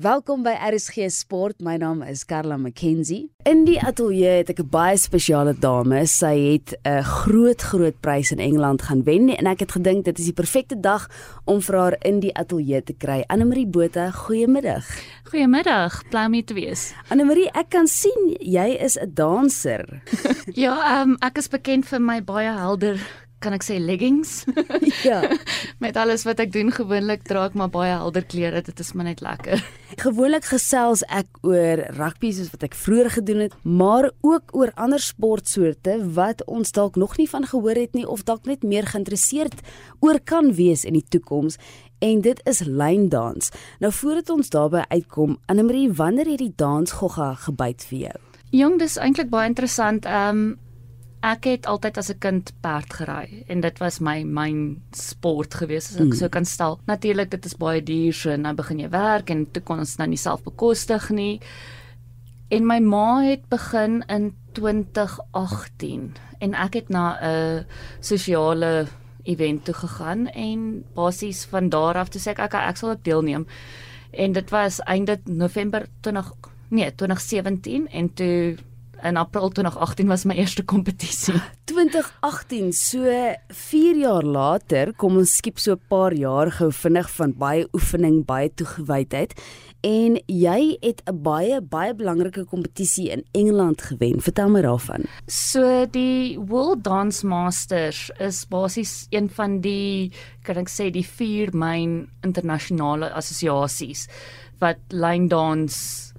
Welkom by RSG Sport. My naam is Karla McKenzie. In die ateljee het ek 'n baie spesiale dame. Sy het 'n groot groot prys in Engeland gaan wen en ek het gedink dit is die perfekte dag om vir haar in die ateljee te kry. Annelie Botha, goeiemiddag. Goeiemiddag, bly om hier te wees. Annelie, ek kan sien jy is 'n danser. ja, ehm um, ek is bekend vir my baie helder kan ek sê leggings. ja. Met alles wat ek doen gewoonlik dra ek maar baie helder klere. Dit is maar net lekker. Gewoonlik gesels ek oor rugby soos wat ek vroeër gedoen het, maar ook oor ander sportsoorte wat ons dalk nog nie van gehoor het nie of dalk net meer geïnteresseerd oor kan wees in die toekoms. En dit is lyndans. Nou voordat ons daarby uitkom, Annelie, wanneer het die dansgogga gebyt vir jou? Jong, dis eintlik baie interessant. Ehm um, Ek het altyd as 'n kind perd gery en dit was my myn sport gewees as ek mm. so kan stel. Natuurlik dit is baie duur so nou begin jy werk en toe kon ons nou nie self bekostig nie. En my ma het begin in 2018 en ek het na 'n sosiale event toe gegaan en basies van daar af toe sê ek ek, ek sal ook deelneem. En dit was einde November 20 nee 2017 en toe in April 2018 was my eerste kompetisie. 2018, so 4 jaar later, kom ons skiep so 'n paar jaar gou vinnig van baie oefening, baie toegewydheid en jy het 'n baie baie belangrike kompetisie in Engeland gewen. Vertel my daarvan. So die World Dance Masters is basies een van die kan ek sê die vier myn internasionale assosiasies wat line dance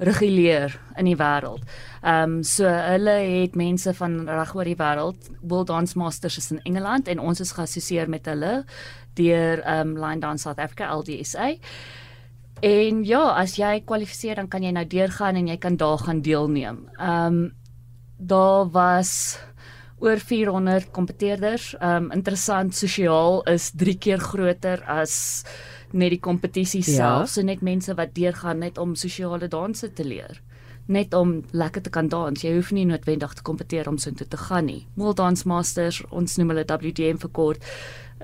reguleer in die wêreld. Ehm um, so hulle het mense van reg oor die wêreld. World Dance Masters is in Engeland en ons is geassosieer met hulle deur ehm um, Line Dance South Africa LDSA. En ja, as jy kwalifiseer dan kan jy nou deurgaan en jy kan daar gaan deelneem. Ehm um, daar was oor 400 kompeteerders. Ehm um, interessant sosiaal is 3 keer groter as net die kompetisie ja. self, so net mense wat deurgaan net om sosiale danse te leer net om lekker te kan dans. Jy hoef nie noodwendig te kompeteer om so intoe te gaan nie. World Dance Masters, ons noem hulle WDM vir kort,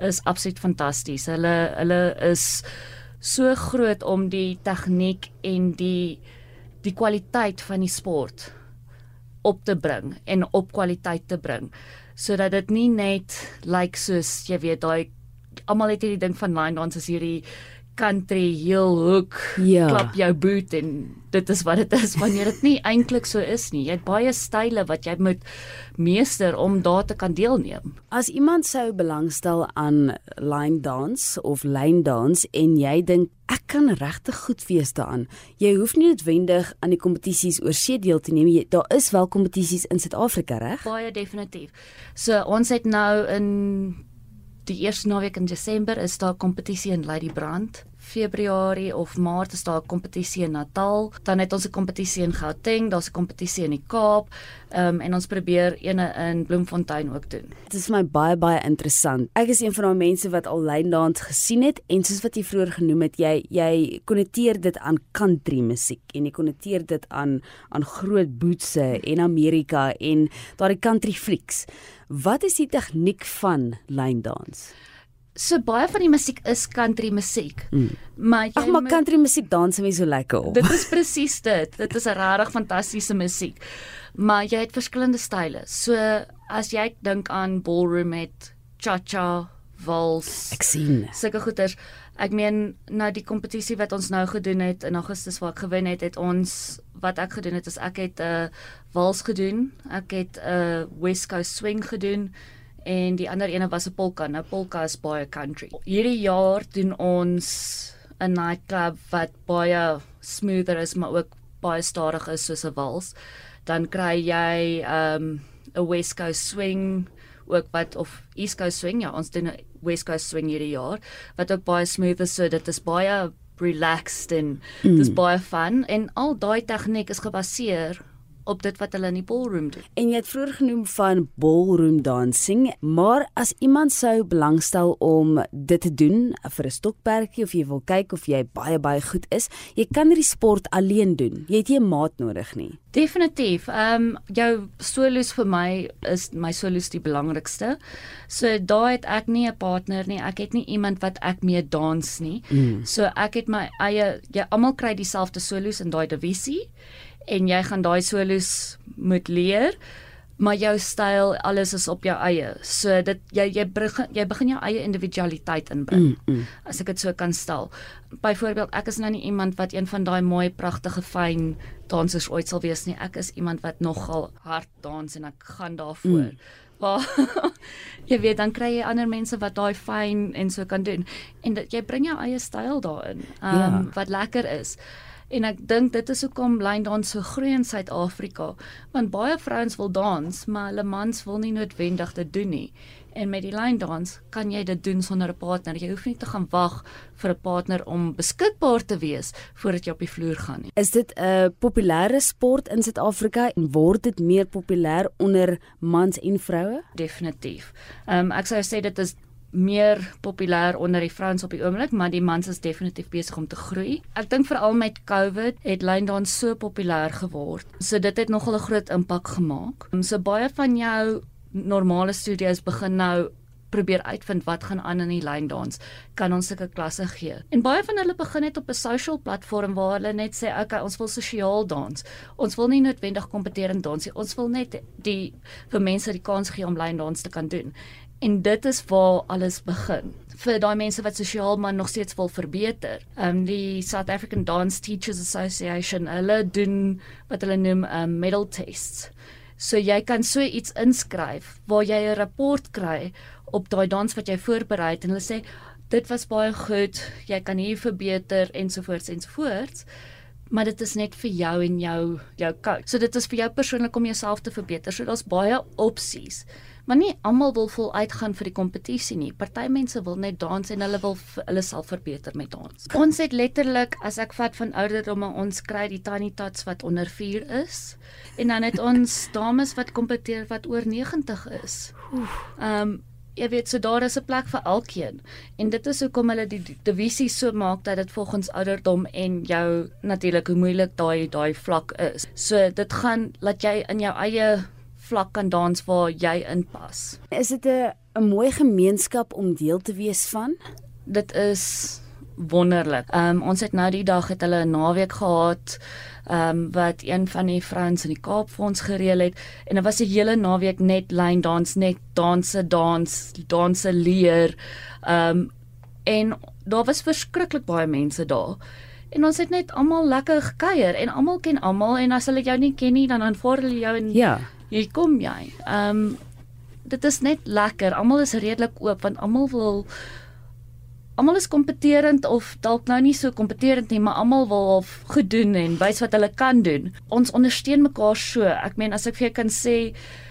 is absoluut fantasties. Hulle hulle is so groot om die tegniek en die die kwaliteit van die sport op te bring en op kwaliteit te bring sodat dit nie net lyk like soos jy weet daai almal het hierdie ding van line dance as hierdie country heel hoek ja. klap jou boot en dit is wat dit is wanneer dit nie eintlik so is nie. Jy het baie style wat jy moet meester om daar te kan deelneem. As iemand sou belangstel aan line dance of lyn dance en jy dink ek kan regtig goed wees daaraan. Jy hoef nie noodwendig aan die kompetisies oor see deel te neem. Jy, daar is wel kompetisies in Suid-Afrika, reg? Baie definitief. So ons het nou in die eerste naweek in Desember is daar kompetisie in Ladybrand. Februarie of Maart is daar 'n kompetisie in Natal. Dan het ons 'n kompetisie in Gauteng, daar's 'n kompetisie in die Kaap. Ehm um, en ons probeer eene in Bloemfontein ook doen. Dit is vir my baie baie interessant. Ek is een van daai mense wat al lyndans gesien het en soos wat jy vroeër genoem het, jy jy konnekteer dit aan country musiek en jy konnekteer dit aan aan groot bootse en Amerika en daai country flicks. Wat is die tegniek van lyndans? So baie van die musiek is country musiek. Mm. Maar Ag, maar country musiek dans mense so lekker op. Dit is presies dit. Dit is 'n regtig fantastiese musiek. Maar jy het verskillende style. So as jy dink aan ballroom met cha-cha, vals. Ek sien. Sulke goeters. Ek meen nou die kompetisie wat ons nou gedoen het in Augustus waar ek gewen het, het ons wat ek gedoen het is ek het 'n uh, vals gedoen. Ek het 'n uh, West Coast swing gedoen en die ander ene was 'n polka. Nou polka is baie country. Hierdie jaar doen ons 'n nightclub wat baie smoother is maar ook baie stadig is soos 'n wals. Dan kry jy 'n um, 'n West Coast swing ook wat of East Coast swing. Ja, ons doen 'n West Coast swing hierdie jaar wat ook baie smooth is. So dit is baie relaxed en mm. dis baie fun en al daai tegniek is gebaseer op dit wat hulle in die ballroom doen. En jy het vroeër genoem van ballroom dancing, maar as iemand sou belangstel om dit te doen vir 'n stokperdjie of jy wil kyk of jy baie baie goed is, jy kan hierdie sport alleen doen. Jy het nie 'n maat nodig nie. Definitief. Ehm um, jou solos vir my is my solos die belangrikste. So daai het ek nie 'n partner nie. Ek het nie iemand wat ek mee dans nie. Mm. So ek het my eie jy almal kry dieselfde solos in daai divisie en jy gaan daai solos moet leer maar jou styl alles is op jou eie. So dit jy jy begin jy begin jou eie individualiteit inbring. Mm, mm. As ek dit so kan stel. Byvoorbeeld ek is nou nie iemand wat een van daai mooi pragtige fyn dansers ooit sal wees nie. Ek is iemand wat nogal hard dans en ek gaan daarvoor. Mm. Maar jy weet dan kry jy ander mense wat daai fyn en so kan doen en dat jy bring jou eie styl daarin. Ehm um, ja. wat lekker is. En ek dink dit is hoekom line dance so groei in Suid-Afrika, want baie vrouens wil dans, maar hulle mans wil nie noodwendig dit doen nie. En met die line dance kan jy dit doen sonder 'n partner. Jy hoef nie te gaan wag vir 'n partner om beskikbaar te wees voordat jy op die vloer gaan nie. Is dit 'n populêre sport in Suid-Afrika en word dit meer populêr onder mans en vroue? Definitief. Ehm um, ek sou sê dit is meer populêr onder die vrouens op die oomblik, maar die mans is definitief besig om te groei. Ek dink veral met COVID het line dance so populêr geword. So dit het nogal 'n groot impak gemaak. So baie van jou normale studios begin nou probeer uitvind wat gaan aan in die line dance. Kan ons sulke klasse gee? En baie van hulle begin net op 'n social platform waar hulle net sê, "Oké, okay, ons wil sosiaal dans. Ons wil nie noodwendig kompeterend dans nie. Ons wil net die vir mense die kans gee om line dance te kan doen." En dit is waar alles begin. Vir daai mense wat sosiaal maar nog steeds wil verbeter. Ehm um, die South African Dance Teachers Association, hulle doen wat hulle noem 'n um, ehm, medal tests. So jy kan so iets inskryf waar jy 'n rapport kry op daai dans wat jy voorberei het en hulle sê dit was baie goed, jy kan hier verbeter ensovoorts ensovoorts. Maar dit is net vir jou en jou jou coach. So dit is vir jou persoonlik om jouself te verbeter. So daar's baie opsies. Maar nie almal wil vol uitgaan vir die kompetisie nie. Party mense wil net dans en hulle wil hulle self verbeter met dans. Ons het letterlik as ek vat van ouderdomme ons kry die tiny tots wat onder 4 is en dan het ons dames wat kompeteer wat oor 90 is. Ehm um, jy weet so daar is 'n plek vir elkeen en dit is hoekom hulle die divisie so maak dat dit volgens ouderdom en jou natuurlik hoe moeilik daai daai vlak is. So dit gaan laat jy in jou eie vlak kan dans waar jy inpas. Is dit 'n 'n mooi gemeenskap om deel te wees van? Dit is wonderlik. Ehm um, ons het nou die dag het hulle 'n naweek gehad ehm um, wat een van die vrouens in die Kaap vir ons gereël het en dit was 'n hele naweek net line dance, net danse, dans, danse leer. Ehm um, en daar was verskriklik baie mense daar. En ons het net almal lekker gekuier en almal ken almal en as hulle jou nie ken nie dan aanvaar hulle jou en Ja hier kom jy. Ehm um, dit is net lekker. Almal is redelik oop want almal wil almal is kompeterend of dalk nou nie so kompeterend nie, maar almal wil goed doen en wys wat hulle kan doen. Ons ondersteun mekaar so. Ek meen as ek vir jou kan sê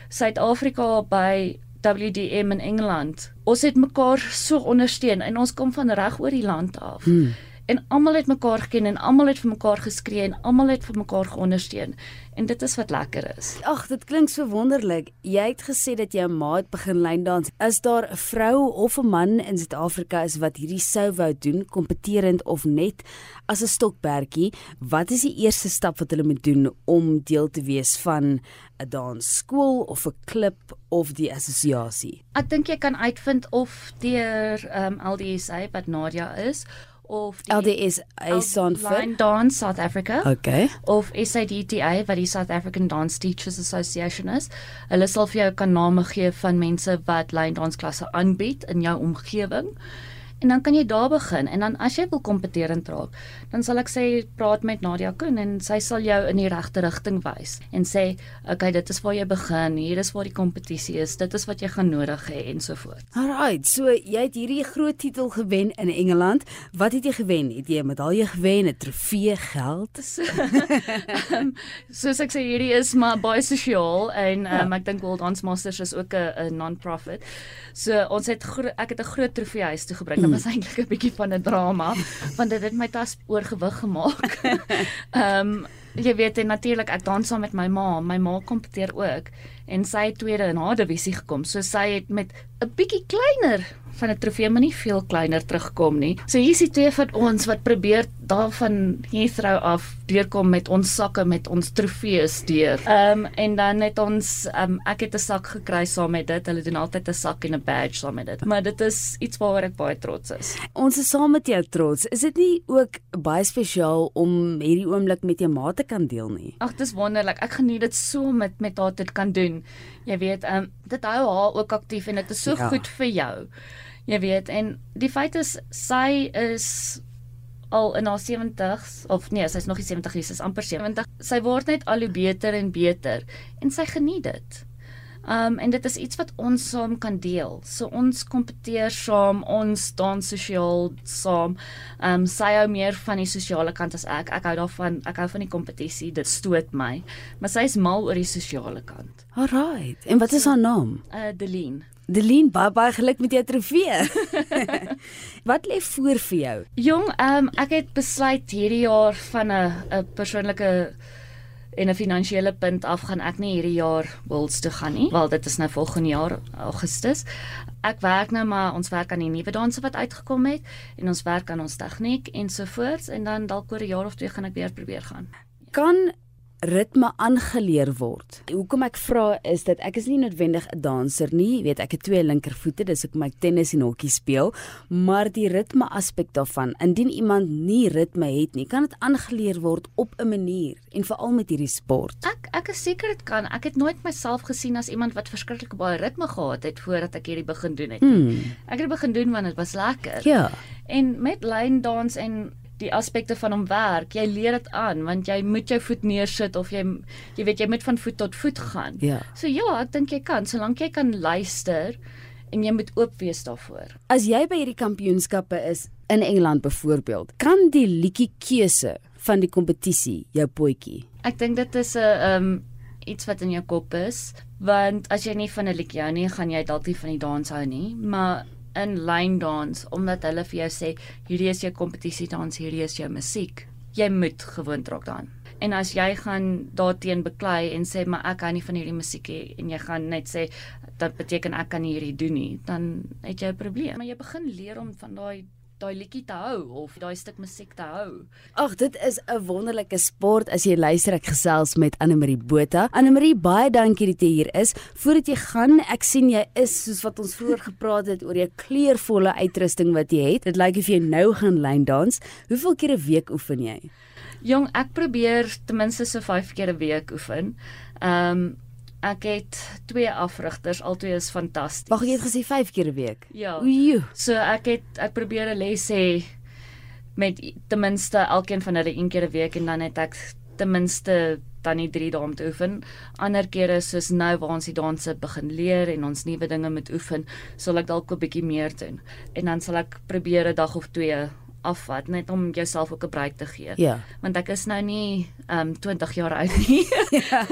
Suid-Afrika by WDM in Engeland. Ons het mekaar so ondersteun en ons kom van reg oor die land af. Hmm en almal het mekaar geken en almal het vir mekaar geskree en almal het vir mekaar geondersteun en dit is wat lekker is. Ag, dit klink so wonderlik. Jy het gesê dat jou maat begin lyn dans. Is daar 'n vrou of 'n man in Suid-Afrika is wat hierdie sou wou doen, kompeterend of net as 'n stokperdjie? Wat is die eerste stap wat hulle moet doen om deel te wees van 'n dansskool of 'n klub of die assosiasie? Ek dink jy kan uitvind of deur ehm um, LDSA wat Nadia is of die LDS staan vir Dance South Africa. Okay. Of SADTA wat die South African Dance Teachers Association is. Hulle sal vir jou kan name gee van mense wat line dance klasse aanbied in jou omgewing. En dan kan jy daar begin en dan as jy wil kompeterend raak, dan sal ek sê praat met Nadia Koen en sy sal jou in die regte rigting wys en sê, "Oké, okay, dit is waar jy begin. Hier is waar die kompetisie is. Dit is wat jy gaan nodig hê en so voort." Alright, so jy het hierdie groot titel gewen in Engeland. Wat het jy gewen? Het jy 'n medalje gewen, 'n trofee, geld? um, soos ek sê, hierdie is maar baie sosiaal en um, ja. ek dink World Dance Masters is ook 'n non-profit. So ons het ek het 'n groot trofee huis toe gebring dit was eintlik 'n bietjie van 'n drama want dit het my tas oorgewig gemaak. Ehm um, jy weet en natuurlik ek dans saam met my ma. My ma kompeteer ook en sy het tweede in haar divisie gekom. So sy het met 'n bietjie kleiner van 'n trofee, maar nie veel kleiner terugkom nie. So hier is die twee van ons wat probeer daarvan Heathrow af deurkom met ons sakke met ons trofees deur. Ehm um, en dan het ons ehm um, ek het 'n sak gekry saam met dit. Hulle doen altyd 'n sak en 'n badge saam met dit. Maar dit is iets waaroor ek baie trots is. Ons is saam met jou trots. Is dit nie ook baie spesiaal om hierdie oomblik met jou ma te kan deel nie? Ag, dis wonderlik. Ek geniet dit so met met haar te kan doen. Jy weet, ehm um, dit hou haar ook aktief en dit is so ja. goed vir jou. Jy weet, en die feit is sy is al in haar 70s of nee, sy's nog nie 70 nie, sy's amper 70. Sy word net al hoe beter en beter en sy geniet dit. Um en dit is iets wat ons saam kan deel. So ons kompeteer saam, ons dans sosiaal saam. Um sy hou meer van die sosiale kant as ek. Ek hou daarvan, ek hou van die kompetisie. Dit stoot my. Maar sy is mal oor die sosiale kant. Alraight. En wat is haar naam? Uh Deline. Deline, baie baie geluk met jou trofee. wat lê voor vir jou? Jong, um ek het besluit hierdie jaar van 'n 'n persoonlike en 'n finansiële punt af gaan ek nie hierdie jaar Worlds toe gaan nie. Wel, dit is nou volgende jaar Augustus. Ek werk nou maar ons werk aan die nuwe danse wat uitgekom het en ons werk aan ons tegniek ensovoorts en dan dalk oor 'n jaar of twee gaan ek weer probeer gaan. Kan ritme aangeleer word. Hoekom ek vra is dat ek is nie noodwendig 'n danser nie, jy weet ek het twee linkervoete, dis hoekom ek tennis en hokkie speel, maar die ritme aspek daarvan, indien iemand nie ritme het nie, kan dit aangeleer word op 'n manier en veral met hierdie sport. Ek ek is seker dit kan. Ek het nooit myself gesien as iemand wat verskriklik baie ritme gehad het voordat ek hierdie begin doen het. Hmm. Ek het dit begin doen want dit was lekker. Ja. En met lyn dans en die aspekte van hom werk. Jy leer dit aan want jy moet jou voet neersit of jy jy weet jy moet van voet tot voet gaan. Ja. So ja, ek dink jy kan solank jy kan luister en jy moet oop wees daarvoor. As jy by hierdie kampioenskappe is in Engeland byvoorbeeld, kan die liedjie keuse van die kompetisie jou potjie. Ek dink dit is 'n ehm um, iets wat in jou kop is want as jy nie van 'n liedjie hou nie, gaan jy dalk nie van die dans hou nie, maar in line dance omdat hulle vir jou sê hierdie is jou kompetisie dans, hierdie is jou musiek. Jy moet gewoond raak daaraan. En as jy gaan daarteen beklei en sê maar ek hou nie van hierdie musiek nie en jy gaan net sê dat beteken ek kan hierdie doen nie, dan het jy 'n probleem. Maar jy begin leer om van daai daai liedjie te hou of daai stuk musiek te hou. Ag, dit is 'n wonderlike sport as jy luister ek gesels met Anne Marie Botha. Anne Marie, baie dankie dat jy hier is. Voordat jy gaan, ek sien jy is soos wat ons vroeër gepraat het oor jou kleurvolle uitrusting wat jy het. Dit lyk of jy nou gaan lyn dans. Hoeveel keer 'n week oefen jy? Jong, ek probeer ten minste so 5 keer 'n week oefen. Ehm um, Ek het twee afrigters, albei is fantasties. Wag, jy het gesê 5 keer 'n week. Ja. Oei. So ek het ek probeer 'n les hê met ten minste elkeen van hulle een keer 'n week en dan het ek ten minste dan nie 3 dae om te oefen. Ander kere soos nou waar ons die danse begin leer en ons nuwe dinge moet oefen, sal ek dalk 'n bietjie meer doen. En dan sal ek probeer 'n dag of twee afvat net om jouself ook 'n breek te gee. Ja. Want ek is nou nie ehm um, 20 jaar oud nie. ja.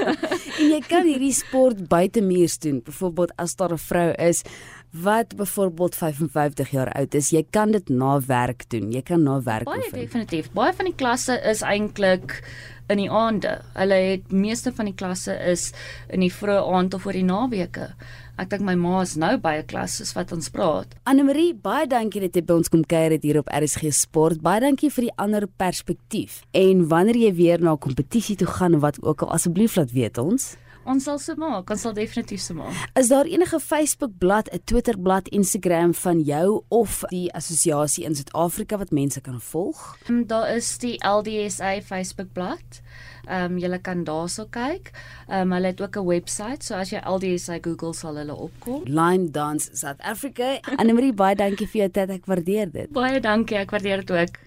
En jy kan hierdie sport buite muurs doen. Byvoorbeeld as daar 'n vrou is wat byvoorbeeld 55 jaar oud is, jy kan dit na werk doen. Jy kan na werk Baie oefen. definitief. Baie van die klasse is eintlik in die aande. Hulle het meeste van die klasse is in die vroeë aand of oor die naweke. Ek dink my ma is nou by 'n klas soos wat ons praat. Anne Marie, baie dankie dat jy by ons kom kuier hier op RSG Sport. Baie dankie vir die ander perspektief. En wanneer jy weer na 'n kompetisie toe gaan of wat ook al asseblief laat weet ons. Ons sal se maak, ons sal definitief se maak. Is daar enige Facebook bladsy, 'n Twitter bladsy, Instagram van jou of die assosiasie in Suid-Afrika wat mense kan volg? Um, daar is die LDSA Facebook bladsy. Ehm um, jy kan daarso kyk. Ehm um, hulle het ook 'n webwerf, so as jy LDSA Google sal hulle opkom. Line Dance South Africa. Annelie baie dankie vir jou tyd, ek waardeer dit. Baie dankie, ek waardeer dit ook.